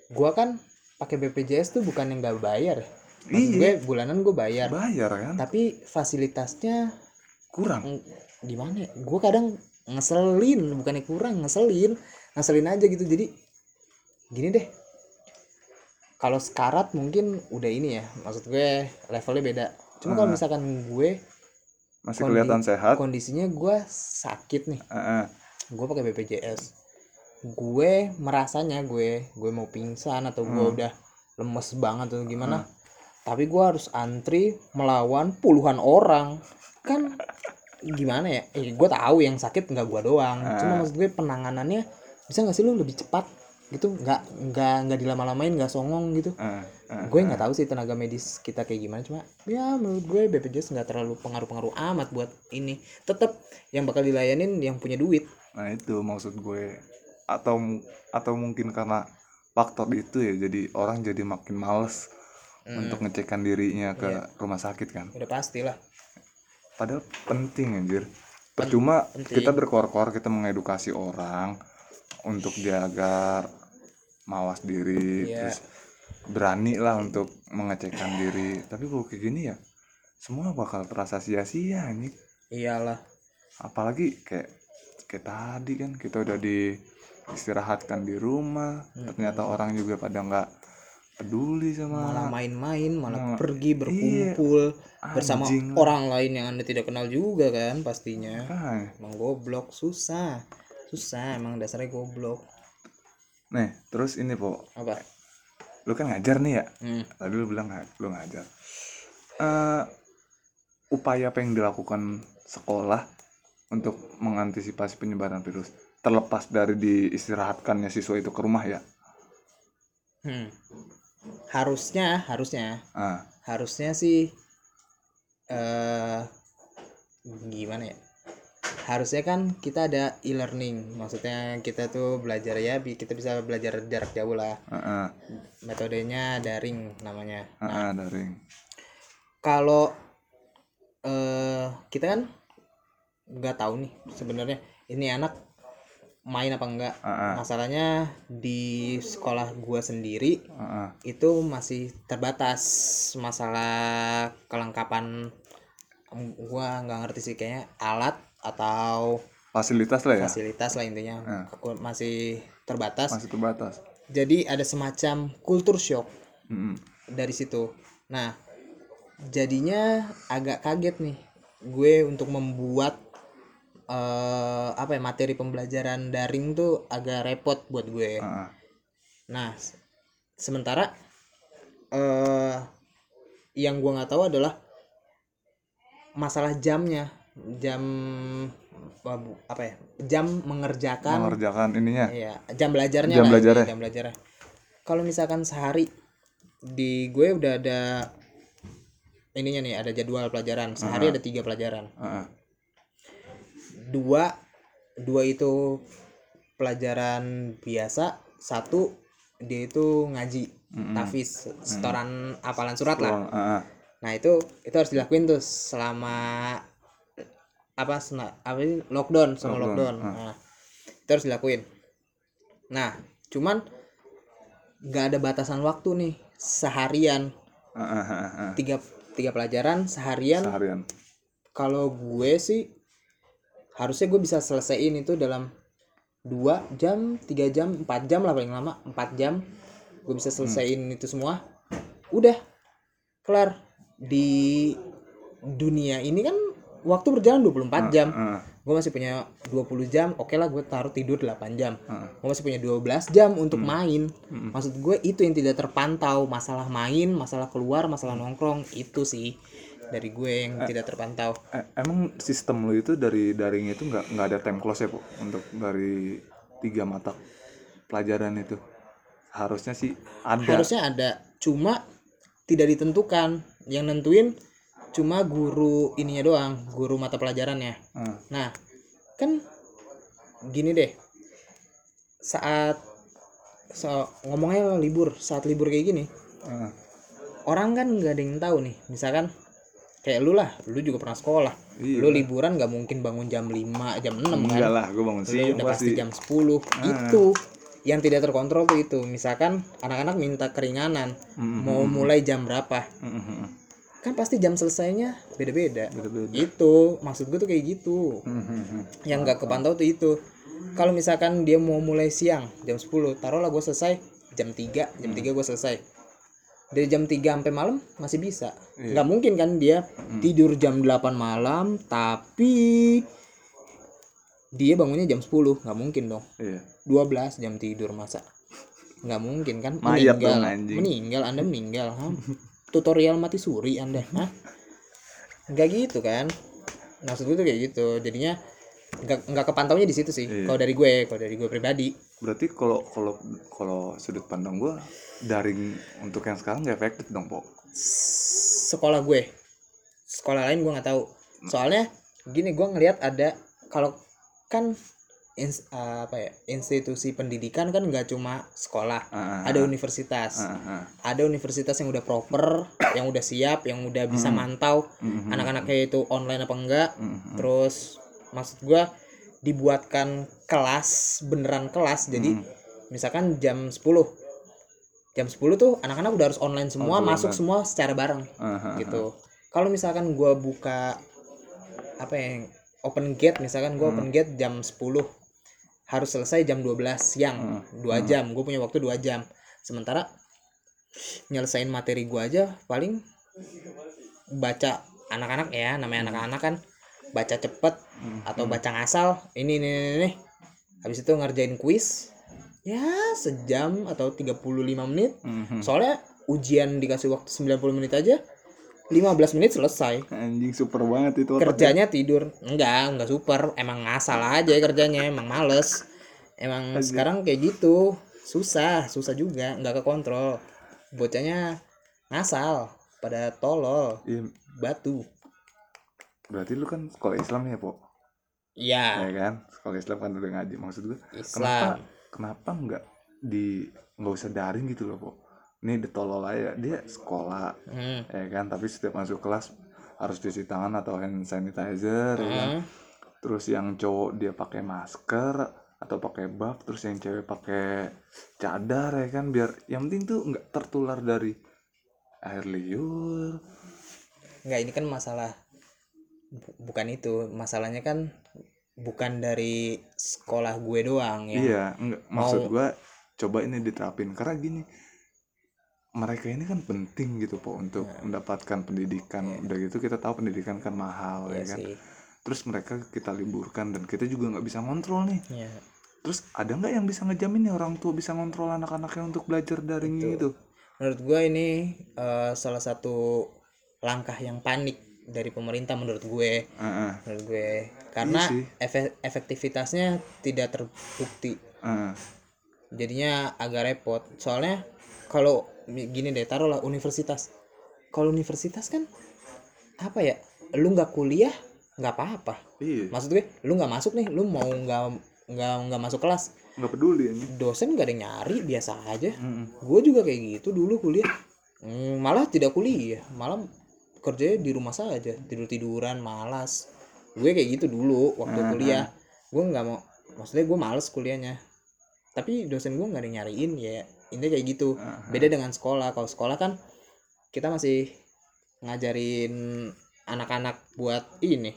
Gua kan pakai BPJS tuh bukan yang nggak bayar. Maksud gue bulanan gue bayar. Bayar kan? Tapi fasilitasnya kurang. ng- gimana ya? Gue kadang ngeselin bukannya kurang ngeselin. Ngeselin aja gitu. Jadi gini deh. Kalau sekarat mungkin udah ini ya maksud gue levelnya beda cuma kalau misalkan gue masih kondi- kelihatan sehat? kondisinya gue sakit nih. Eh, eh. gue pakai BPJS gue merasanya gue gue mau pingsan atau gue udah lemes banget atau gimana tapi gue harus antri melawan puluhan orang. Kan gimana ya? Eh, gue tahu yang sakit nggak gue doang. Cuma maksud gue penanganannya bisa nggak sih lu lebih cepat gitu nggak nggak nggak dilama-lamain nggak songong gitu. Eh, eh. gue nggak tahu sih tenaga medis kita kayak gimana cuma ya menurut gue BPJS nggak terlalu pengaruh-pengaruh amat buat ini. Tetap yang bakal dilayanin yang punya duit. Nah itu maksud gue. Atau atau mungkin karena faktor itu ya jadi orang jadi makin males untuk ngecekkan dirinya ke rumah sakit kan? Udah pastilah padahal penting anjir. Percuma kita berkor-kor kita mengedukasi orang untuk dia agar mawas diri Iya. terus berani lah untuk mengecekkan diri. Tapi kalau kayak gini ya semua bakal terasa sia-sia nih iyalah. Apalagi kayak kayak tadi kan kita udah di istirahatkan di rumah ternyata orang juga pada nggak peduli malah sama main-main malah Nah, pergi berkumpul bersama anjing. orang lain yang anda tidak kenal juga kan pastinya. Makanya. emang goblok susah susah emang dasarnya goblok. Nih terus ini po. Apa? Lu kan ngajar nih ya? Hmm. tadi lu bilang lu ngajar. Eh upaya apa yang dilakukan sekolah untuk mengantisipasi penyebaran virus terlepas dari diistirahatkannya siswa itu ke rumah ya? Hmm. harusnya harusnya. Ah. Harusnya sih eh gimana ya harusnya kan kita ada e-learning. Maksudnya kita tuh belajar ya kita bisa belajar jarak jauh lah. Ah ah, metodenya daring namanya. Ah, ah, daring. kalau eh kita kan nggak tahu nih sebenarnya ini anak main apa enggak ah ah, masalahnya di sekolah gua sendiri ah, ah. itu masih terbatas masalah kelengkapan. Gua nggak ngerti sih kayaknya alat atau fasilitas lah ya? Fasilitas lah intinya. Ah. Aku masih terbatas. Masih terbatas. Jadi ada semacam kultur shock Mm-mm. dari situ. Nah jadinya agak kaget nih gue untuk membuat eh apa ya materi pembelajaran daring tuh agak repot buat gue. Heeh. nah sementara eh yang gua nggak tahu adalah masalah jamnya jam apa ya jam mengerjakan mengerjakan ininya Iya, jam belajarnya Jam lah, belajarnya. jam belajarnya. Kalau misalkan sehari di gue udah ada ininya nih, ada jadwal pelajaran. Sehari ada tiga pelajaran. Heeh. Dua, dua itu pelajaran biasa. Satu dia itu ngaji, tafis, setoran hafalan surat lah. Doang, heeh. Nah itu itu harus dilakuin tuh selama apa sena, apa ini lockdown sama Lockdown, lockdown. Nah, itu harus dilakuin. Nah cuman nggak ada batasan waktu nih seharian heeh, heeh. tiga tiga pelajaran seharian. seharian Kalau gue sih harusnya gue bisa selesaiin itu dalam dua jam tiga jam empat jam lah paling lama empat jam gue bisa selesaiin itu semua udah kelar di dunia ini kan waktu berjalan 24 jam. Heeh, gue masih punya 20 jam oke lah gue taruh tidur 8 jam. Heeh. gue masih punya 12 jam untuk main. Maksud gue itu yang tidak terpantau masalah main masalah keluar masalah nongkrong itu sih dari gue yang tidak terpantau. Eh, emang sistem lu itu dari daring itu nggak nggak ada time close ya po untuk dari tiga mata pelajaran itu? Harusnya sih ada. Harusnya ada cuma tidak ditentukan. Yang nentuin cuma guru ininya doang guru mata pelajarannya Heeh. nah kan gini deh. Saat so, ngomongnya libur saat libur kayak gini Heeh. orang kan nggak ada yang tahu nih. Misalkan kayak lu lah lu juga pernah sekolah. Iya. lu liburan nggak mungkin bangun jam 5 jam 6 kan? Enggak lah gue bangun siang udah pasti jam 10 itu yang tidak terkontrol tuh itu. Misalkan anak-anak minta keringanan. Mm-mm. mau mulai jam berapa? Heeh, heeh. Kan pasti jam selesainya beda-beda. Beda-beda. itu maksud gue tuh kayak gitu. Heeh, heeh. yang nggak kepantau tuh itu. Kalau misalkan dia mau mulai siang jam 10 taruhlah gue selesai jam 3 jam 3 gue selesai. Dari jam 3 sampai malam masih bisa. Nggak mungkin kan dia tidur jam 8 malam tapi dia bangunnya jam 10 nggak mungkin dong. Iya. 12 jam tidur masa? Nggak mungkin kan? Mayat meninggal. dong, anjing. meninggal anda meninggal Hah? tutorial mati suri anda. Hah? nggak gitu kan? Maksud gue tuh kayak gitu. Jadinya nggak nggak kepantaunya di situ sih Iya. kalau dari gue kalau dari gue pribadi. Berarti kalau kalau kalau sudut pandang gue daring untuk yang sekarang nggak efektif dong po. Sekolah gue. Sekolah lain gue nggak tahu. Soalnya gini gue ngelihat ada kalau kan ins- apa ya institusi pendidikan kan nggak cuma sekolah Heeh, ada universitas. Heeh, heeh. ada universitas yang udah proper yang udah siap yang udah bisa mantau. Mhm. anak-anaknya itu online apa enggak. Mhm. terus maksud gua dibuatkan kelas beneran kelas. Jadi misalkan jam 10 jam 10 tuh anak-anak udah harus online semua Oh, masuk semua secara bareng heeh. gitu. Kalau misalkan gua buka apa yang open gate misalkan gua open gate jam 10 harus selesai jam 12 siang. Dua jam gue punya waktu dua jam. Sementara nyelesain materi gua aja paling baca anak-anak ya namanya anak-anak kan baca cepet atau baca ngasal. Ini ini ini, ini. habis itu ngerjain kuis. Ya sejam atau 35 menit. Mhm. soalnya ujian dikasih waktu 90 menit aja 15 menit selesai. Anjing super banget itu otak. kerjanya tidur. Enggak enggak super. Emang ngasal aja kerjanya emang males. Emang sekarang kayak gitu. Susah susah juga nggak kekontrol. Bocahnya ngasal pada tolol Iya, batu. Berarti lu kan sekolah Islam ya po? Iya. Ya kan? Sekolah Islam kan udah ngaji maksud gue kenapa Islam. Kenapa nggak di nggak usah daring gitu loh po ini ditolol aja. Dia sekolah hmm. ya kan? Tapi setiap masuk kelas harus cuci tangan atau hand sanitizer ya kan? Hmm. terus yang cowok dia pakai masker atau pakai buff terus yang cewek pakai cadar ya kan? Biar yang penting tuh nggak tertular dari air liur. Nggak ini kan masalah bu- bukan itu. Masalahnya kan bukan dari sekolah gue doang ya. Iya nggak. Maksud mau- gua coba ini diterapin. Karena gini mereka ini kan penting gitu po untuk Iya. mendapatkan pendidikan. Udah gitu kita tahu pendidikan kan mahal Iya ya kan? sih. Terus mereka kita liburkan dan kita juga nggak bisa ngontrol nih. Ya terus ada nggak yang bisa ngejamin nih orang tua bisa ngontrol anak-anaknya untuk belajar daring gitu? Menurut gue ini eh, salah satu langkah yang panik dari pemerintah menurut gue. Heeh, menurut gue. Karena Iya sih. efe- efektivitasnya tidak terbukti. Heeh. jadinya agak repot. Soalnya kalau gini deh taruhlah universitas. Kalau universitas kan apa ya lu nggak kuliah nggak apa-apa. Iya. Maksud gue lu nggak masuk nih lu mau nggak nggak nggak masuk kelas. Nggak peduli ini. Dosen gak ada yang nyari biasa aja. Heeh. gue juga kayak gitu dulu kuliah. Hmm, malah tidak kuliah. Malah kerjanya di rumah saja. Tidur tiduran malas. Gue kayak gitu dulu waktu Ah, kuliah. Gue nggak mau maksudnya gue males kuliahnya. Tapi dosen gue nggak ada yang nyariin ya intinya kayak gitu Ah, beda dengan sekolah kalau sekolah kan kita masih ngajarin anak-anak buat ini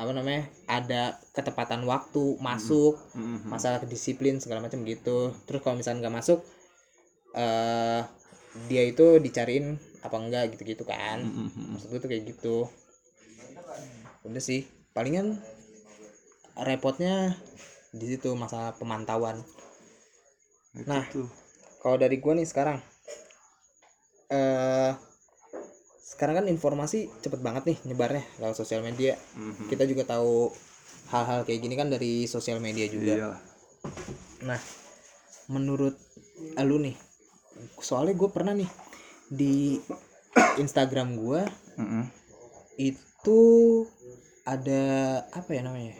apa namanya ada ketepatan waktu masuk heeh. masalah disiplin segala macam gitu terus kalau misalnya nggak masuk eh dia itu dicariin apa enggak gitu-gitu kan Heeh, heeh. maksud gue tuh kayak gitu udah sih palingan repotnya di situ masalah pemantauan Nah. tuh. Kalau dari gua nih sekarang eh sekarang kan informasi cepet banget nih nyebarnya lewat sosial media Mhm. kita juga tahu hal-hal kayak gini kan dari sosial media juga Iya. Nah, menurut lu nih, soalnya gue pernah nih di Instagram gue Heeh. itu ada apa ya namanya?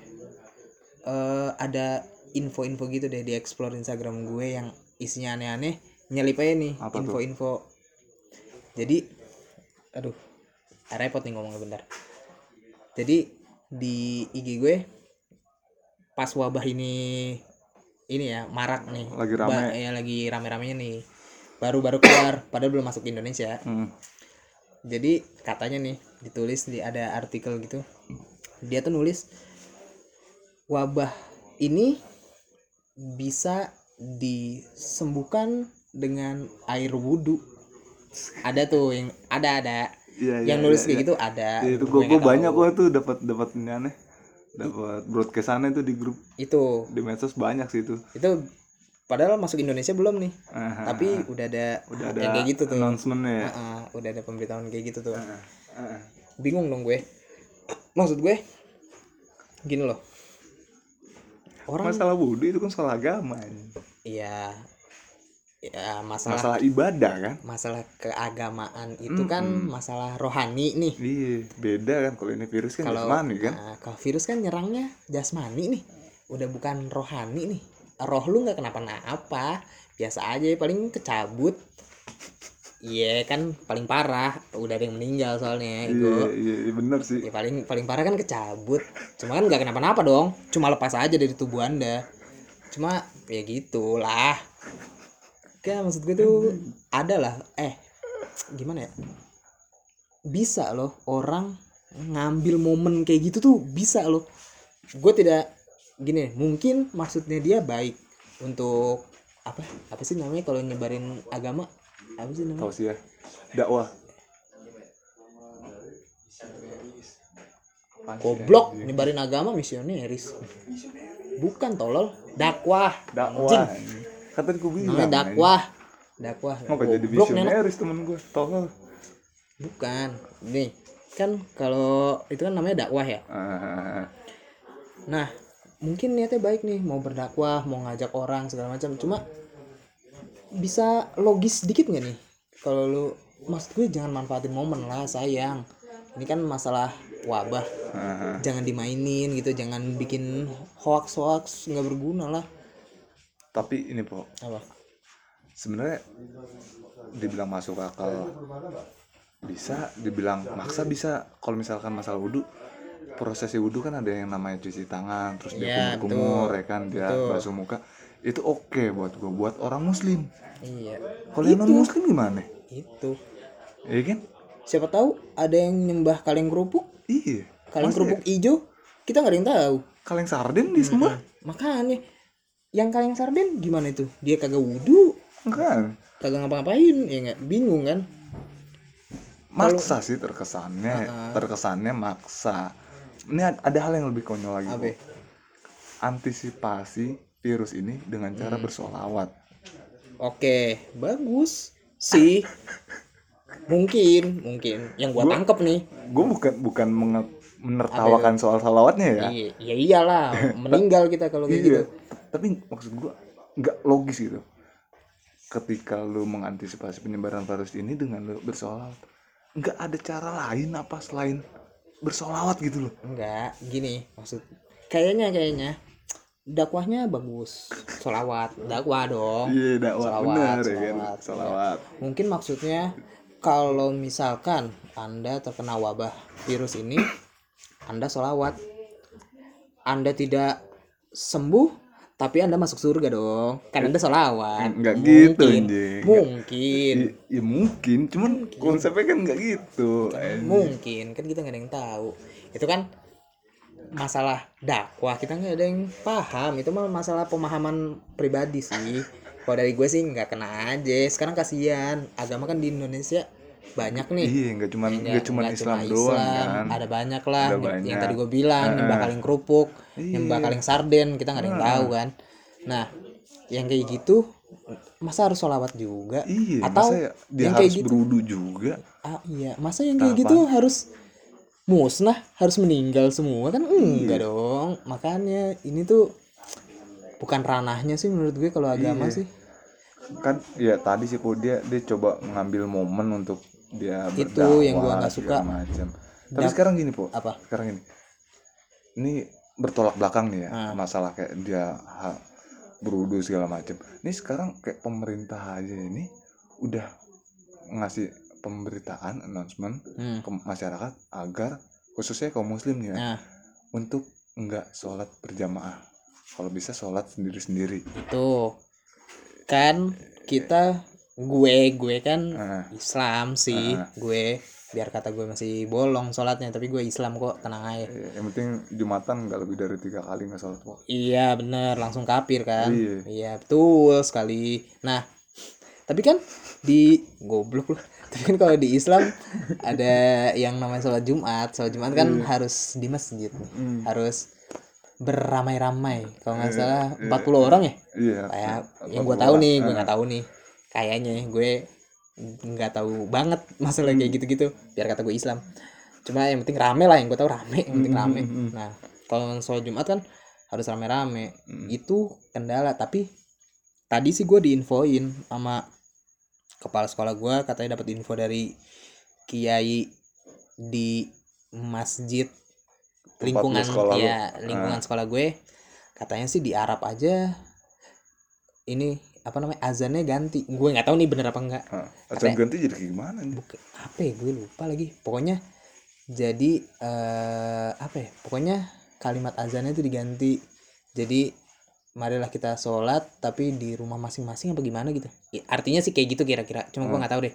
Eh ada info-info gitu deh di explore Instagram gue yang isinya aneh-aneh, nyelip aja nih info-info. Jadi, aduh, repot nih ngomongnya bentar. Jadi di IG gue pas wabah ini ini ya marak nih Lagi rame. Ba- ya lagi rame-ramenya nih baru-baru keluar padahal belum masuk Indonesia Heeh. jadi katanya nih ditulis di ada artikel gitu dia tuh nulis wabah ini bisa disembuhkan dengan air wudhu. Ada tuh yang ada ada. Iya, yang iya, nulis iya, kayak iya. gitu ada. Ya, itu Gue banyak gue tuh dapat dapat aneh. Dapat broadcastannya tuh di grup. Itu. Di medsos banyak sih itu. Itu padahal masuk Indonesia belum nih. Ah, tapi udah ada udah ada yang kayak gitu tuh. announcementnya ya? Udah ada pemberitahuan kayak gitu tuh. Ah. bingung dong gue. Maksud gue gini loh. Orang masalah wudhu itu kan salah agama iya. Ya masalah masalah ibadah kan? masalah keagamaan itu kan masalah rohani nih. Iya beda kan kalau ini virus kan kalau jasmani kan? nah, kalau virus kan nyerangnya jasmani nih. Udah bukan rohani nih. Roh lu nggak kenapa-napa. Biasa aja paling kecabut. Iya kan paling parah. Udah ada yang meninggal soalnya iya itu iya iya, bener sih. Ya paling paling parah kan kecabut. Cuma kan nggak kenapa-napa dong. Cuma lepas aja dari tubuh anda. Cuma ya gitulah. Kan maksud gue tuh ada lah. Eh gimana ya? Bisa loh orang ngambil momen kayak gitu tuh bisa loh. Gue tidak gini mungkin maksudnya dia baik untuk apa? Apa sih namanya kalau nyebarin agama? Apa sih namanya? Tahu sih ya? Dakwah. Goblok nyebarin agama misioneris. Bukan tolol, dakwah. dakwah kata gue bilang Namanya dakwah. Dakwah. mau gak jadi visioneris temen gue tolol Bukan. Nih, kan kalau itu kan namanya dakwah ya. Ah, Nah, mungkin niatnya baik nih, mau berdakwah, mau ngajak orang segala macam. Cuma bisa logis dikit nggak nih? Kalau lu maksud gue jangan manfaatin momen lah, sayang. Ini kan masalah wabah. ah, Jangan dimainin gitu, jangan bikin hoax-hoax nggak berguna lah. tapi ini po Apa? sebenarnya dibilang masuk akal bisa dibilang maksa bisa kalau misalkan masalah wudhu prosesi wudhu kan ada yang namanya cuci tangan terus dia kumur-kumur betul. ya kan dia Betul. basuh muka itu oke buat gue buat orang muslim Iya. kalau yang non muslim gimana Itu. iya kan Siapa tahu ada yang nyembah kaleng kerupuk, iya kaleng kerupuk hijau, kita nggak ada yang tahu. kaleng sarden di semua Makanya yang kaleng sarden gimana itu? Dia kagak wudhu, kan kagak ngapa-ngapain, ya nggak bingung kan? maksa sih terkesannya terkesannya maksa ini ad- ada hal yang lebih konyol lagi Apa? Antisipasi virus ini dengan cara Hmm. bersolawat Oke, bagus sih. Mungkin, mungkin. Yang gua tangkep nih. gue bukan bukan menertawakan soal salawatnya ya Iya, ya iyalah, meninggal kita kalau kayak gitu. iya tapi maksud gue nggak logis gitu ketika lu mengantisipasi penyebaran virus ini dengan lu bersolawat nggak ada cara lain apa selain bersolawat gitu loh Enggak, gini maksud. Kayaknya kayaknya dakwahnya bagus. Solawat, dakwah dong. iya dakwah Salawat, benar ya kan iya. salawat Mungkin maksudnya kalau misalkan Anda terkena wabah virus ini, Anda solawat. Anda tidak sembuh, tapi Anda masuk surga dong. Kan Anda solawat. Nggak gitu, Mungkin. anjing. Mungkin. I- ya mungkin cuman konsepnya kan nggak gitu anjing. Mungkin. Kan kita nggak ada yang tahu. Itu kan masalah dakwah kita nggak ada yang paham itu mah masalah pemahaman pribadi sih kalau dari gue sih nggak kena aja. Sekarang kasihan. Agama kan di Indonesia banyak nih. Iya nggak cuman Nggak- nggak Islam cuma doang Islam, kan. Ada banyak lah. Ada yang, yang banyak. tadi gue bilang yang bakaling kerupuk yang Iya. bakaling sarden. Kita nggak ada yang tahu kan. Nah yang kayak gitu masa harus sholawat juga? Iya atau masa ya dia yang kayak harus gitu? berudu juga? Ah iya. Masa yang kayak gitu harus musnah harus meninggal semua? Kan enggak Iya. dong. Makanya ini tuh bukan ranahnya sih menurut gue kalau agama Iya. sih kan ya tadi sih kok dia dia coba mengambil momen untuk dia Itu yang gua berdakwah, nggak suka. macam tapi sekarang gini po apa sekarang gini ini bertolak belakang nih ya Ah. masalah kayak dia ha, berudu segala macam ini sekarang kayak pemerintah aja ini udah ngasih pemberitaan announcement hmm. ke masyarakat agar khususnya kaum muslim nih ya nah untuk nggak sholat berjamaah kalau bisa sholat sendiri-sendiri. Itu kan kita gue gue kan Ah, Islam sih. Ah. gue biar kata gue masih bolong sholatnya tapi gue Islam kok tenang aja. Iya, yang penting jumatan nggak lebih dari tiga kali nggak sholat kok Iya bener. Langsung kafir kan? Iya. Iya betul sekali. Nah tapi kan di goblok loh tapi kan kalau di Islam ada yang namanya sholat Jumat. Sholat Jumat kan Iya. harus di masjid nih. Hmm. harus beramai-ramai. Kalau nggak salah 40 orang ya? Iya. Kayak Empat yang gue puluh tahu nih gue nggak tahu nih. Kayaknya gue nggak tahu banget masalah Hmm. kayak gitu-gitu biar kata gue Islam. Cuma yang penting rame lah yang gue tahu rame yang penting Hmm, rame. hmm, hmm. nah kalau sholat Jumat kan harus rame-rame. Hmm. itu kendala tapi tadi sih gue diinfoin sama kepala sekolah gue katanya dapat info dari kiai di masjid lingkungan sekolah lu. ya lingkungan sekolah gue. Katanya sih di Arab aja ini apa namanya azannya ganti. Gue nggak tahu nih bener apa enggak Hah, azan ganti jadi kayak gimana nih? Bukan, apa ya gue lupa lagi. Pokoknya jadi eh apa ya pokoknya kalimat azannya itu diganti. Jadi marilah kita sholat tapi di rumah masing-masing apa gimana gitu. Ya, artinya sih kayak gitu kira-kira. Cuma gue nggak tahu deh.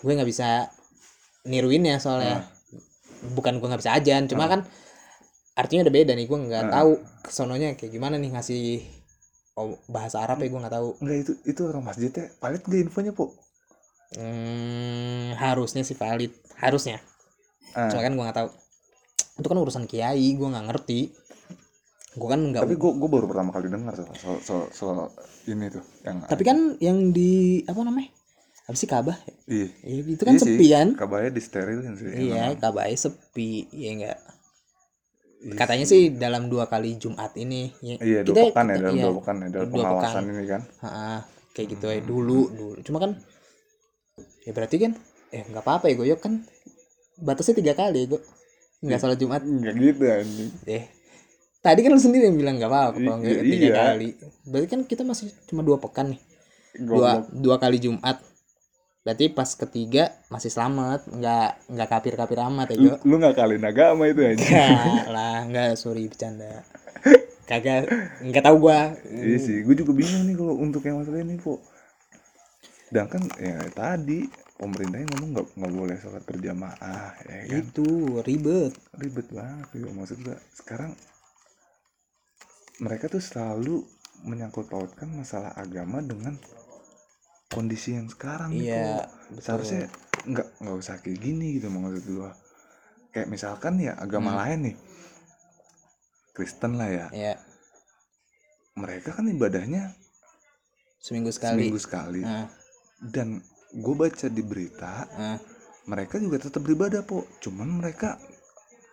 Gue nggak bisa niruin ya soalnya. Bukan gue nggak bisa ajan. Cuma kan artinya udah beda nih gue nggak Hmm. tahu kesononya kayak gimana nih ngasih oh, bahasa Arab ya gue nggak tahu. Enggak itu itu orang masjidnya valid gak infonya po Hmm, harusnya sih valid. Harusnya. Ah. cuma kan gue nggak tahu. Itu kan urusan kiai gue nggak ngerti. Gue kan nggak tapi gua gua baru pertama kali dengar soal, soal, soal, soal ini tuh yang tapi kan yang di apa namanya? Apa sih Kabah? Iya. Ya, itu kan Iya sepi kan kabarnya disterilin sih iya emang. Kabah sepi ya enggak Iya katanya sih. dalam dua kali Jumat ini ya, iya dua kita- pekan ya kita- dalam iya, dua pekan ya dalam dua pengawasan pekan. ini kan Ha-ha, kayak gitu ya dulu dulu cuma kan ya berarti kan eh nggak apa-apa ya gue kan batasnya tiga kali gue nggak Iya. salat Jumat enggak gitu anjing eh tadi kan lu sendiri yang bilang nggak apa-apa kalau nggak I- tiga iya. kali berarti kan kita masih cuma dua pekan nih dua Goblok. dua kali Jumat berarti pas ketiga masih selamat nggak nggak kafir kafir amat ya lu, gue lu nggak kaliin agama itu anjing Enggak lah nggak sorry bercanda kagak nggak tahu gua Iya sih, gue juga bingung nih kalau untuk yang masalah ini, Po. Sedangkan ya tadi pemerintahnya ngomong nggak nggak boleh sholat berjamaah, ya kan? itu ribet Ribet banget gitu maksud gue. Sekarang mereka tuh selalu menyangkut pautkan masalah agama dengan kondisi yang sekarang Iya, betul. Seharusnya nggak nggak usah kayak gini gitu maksud gue. Kayak misalkan ya agama Hmm. lain nih, Kristen lah ya ya mereka kan ibadahnya seminggu sekali seminggu sekali Nah, dan gue baca di berita nah. mereka juga tetap beribadah po cuman mereka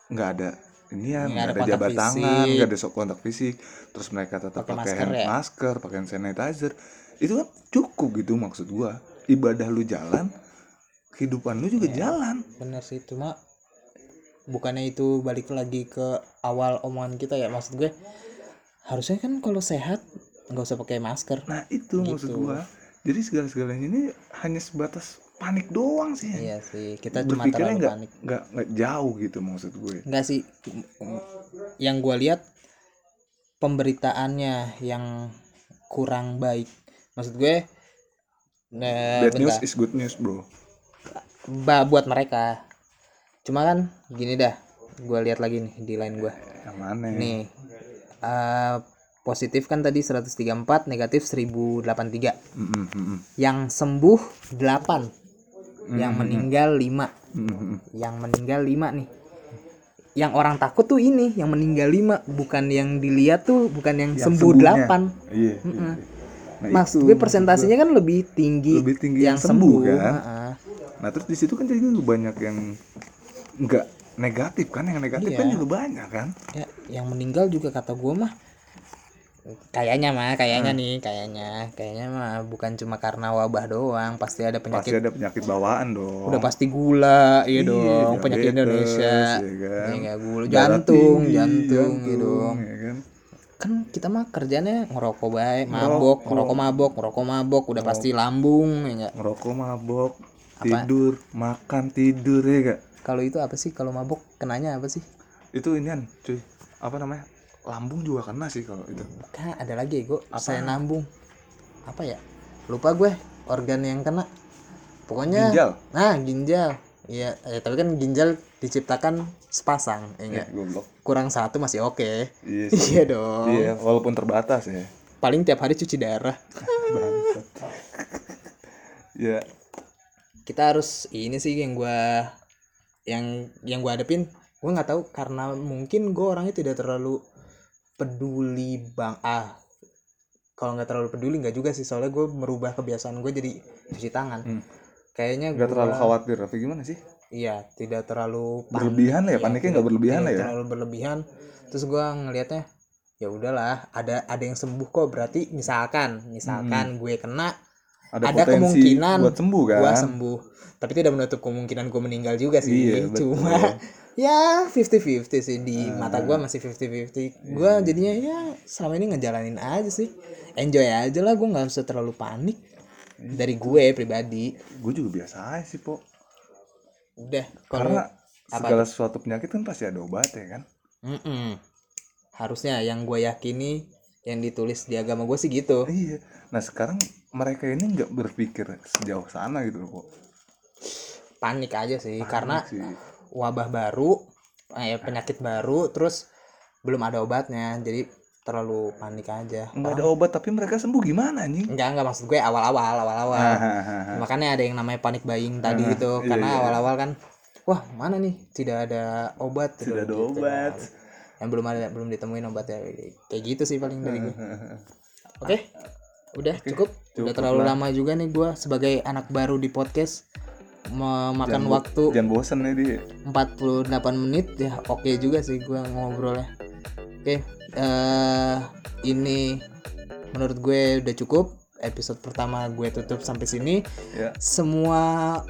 nggak ada ini ya Nggak ada jabat fisik. tangan nggak ada sok kontak fisik terus mereka tetap Pakai pakai masker hand ya? masker pakai hand sanitizer itu kan cukup gitu maksud gua. Ibadah lu jalan kehidupan lu juga jalan. bener sih cuma bukannya itu balik lagi ke awal omongan kita ya maksud gue harusnya kan kalau sehat nggak usah pakai masker. Nah itu maksud Gitu. gua. Jadi segala segalanya ini hanya sebatas panik doang sih. Iya sih kita cuma terlalu nggak panik. nggak nggak jauh gitu maksud gue. Enggak sih yang gue lihat pemberitaannya yang kurang baik maksud gue nah, bad news bentar. is good news bro. Ba- buat mereka. Cuma kan gini dah gue lihat lagi nih di line gue yang mana nih eh, positif kan tadi 134 negatif 1083 Mm, mm, mm, mm. yang sembuh 8 yang meninggal 5 Mm, mm, mm. yang meninggal 5 nih. Yang orang takut tuh ini yang meninggal 5 bukan yang dilihat tuh bukan yang, Yang sembuh sembuhnya. 8 iya, iya, iya. Nah, Mas itu gue maksud persentasenya kan lebih tinggi Lebih tinggi yang, yang sembuh, sembuh, kan? Heeh. Nah terus di situ kan jadi banyak yang nggak negatif kan, yang negatif Iya. kan juga banyak kan. ya yang meninggal juga kata gue mah kayaknya mah kayaknya Hmm. nih kayaknya kayaknya mah bukan cuma karena wabah doang pasti ada Pasti penyakit ada penyakit bawaan dong. udah pasti gula iya, Iya, dong penyakit Indonesia ya kan. Iya, nggak gula jantung tinggi, jantung gitu dong ya kan. Kan kita mah kerjanya ngerokok baik mabok Ngerokok. ngerokok mabok ngerokok mabok udah pasti lambung ya nggak Ngerokok mabok, Apa? tidur, makan tidur ya gak? kalau itu apa sih kalau mabok kenanya apa sih Itu inian cuy, apa namanya? Lambung juga kena sih kalau itu. kan ada lagi gue Apa? saya nambung apa ya lupa gue organ yang kena pokoknya Ginjal. nah ginjal iya eh, tapi kan ginjal diciptakan sepasang ya Iya, nggak? goblok. kurang satu masih oke Iya sih. iya dong Iya, walaupun terbatas ya. paling tiap hari cuci darah Bangsat. ya, kita harus ini sih yang gua yang yang gua hadepin gua nggak tahu karena mungkin gua orangnya tidak terlalu peduli bang ah kalau nggak terlalu peduli nggak juga sih soalnya gue merubah kebiasaan gue jadi cuci tangan Hmm. Kayaknya nggak terlalu khawatir tapi gimana sih? iya tidak terlalu panik. Berlebihan ya, Iya, paniknya nggak berlebihan ya. terlalu berlebihan terus gua ngelihatnya ya udahlah ada ada yang sembuh kok berarti misalkan misalkan gue kena Ada, Ada kemungkinan buat sembuh kan? gua sembuh tapi tidak menutup kemungkinan gue meninggal juga sih Iya, betul. cuma ya 50-50 sih di Ah. mata gua masih 50-50 gua jadinya ya selama ini ngejalanin aja sih enjoy aja lah gue nggak usah terlalu panik dari gue pribadi Gue juga biasa aja sih, Po. udah kalau Karena apa segala sesuatu penyakit kan pasti ada obatnya kan? Mm-mm. harusnya yang gue yakini yang ditulis di agama gue sih gitu Iya. Nah, sekarang mereka ini nggak berpikir sejauh sana gitu loh, Po. panik aja sih karena Sih. wabah baru eh, penyakit baru terus belum ada obatnya jadi terlalu panik aja nggak ada obat tapi mereka sembuh gimana anjing? enggak enggak maksud gue awal-awal awal-awal Hahaha. makanya ada yang namanya panik buying tadi Ah, itu iya, karena iya. awal-awal kan wah mana nih tidak ada obat Tidak ada Gitu. obat. yang belum ada belum ditemuin obatnya kayak gitu sih paling dari gue oke udah cukup udah cukup terlalu lah. lama juga nih gue sebagai anak baru di podcast memakan Jangan waktu Jangan bosen nih dia. 48 menit ya oke juga sih gue ngobrolnya oke eh ini menurut gue udah cukup episode pertama gue tutup sampai sini Ya. semua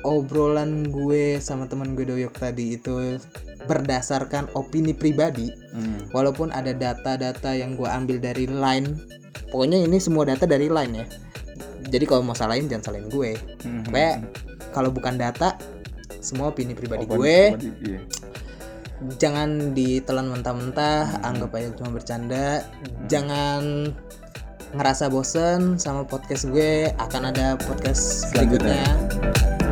obrolan gue sama teman gue Doyok tadi itu berdasarkan opini pribadi Hmm. walaupun ada data-data yang gue ambil dari line pokoknya ini semua data dari line ya jadi kalau mau salahin jangan salahin gue Hmm. Pokoknya kalau bukan data semua opini pribadi Obat- gue obat- iya. Jangan ditelan mentah-mentah anggap aja cuma bercanda. Jangan ngerasa bosen sama podcast gue. Akan ada podcast Selanjutnya. berikutnya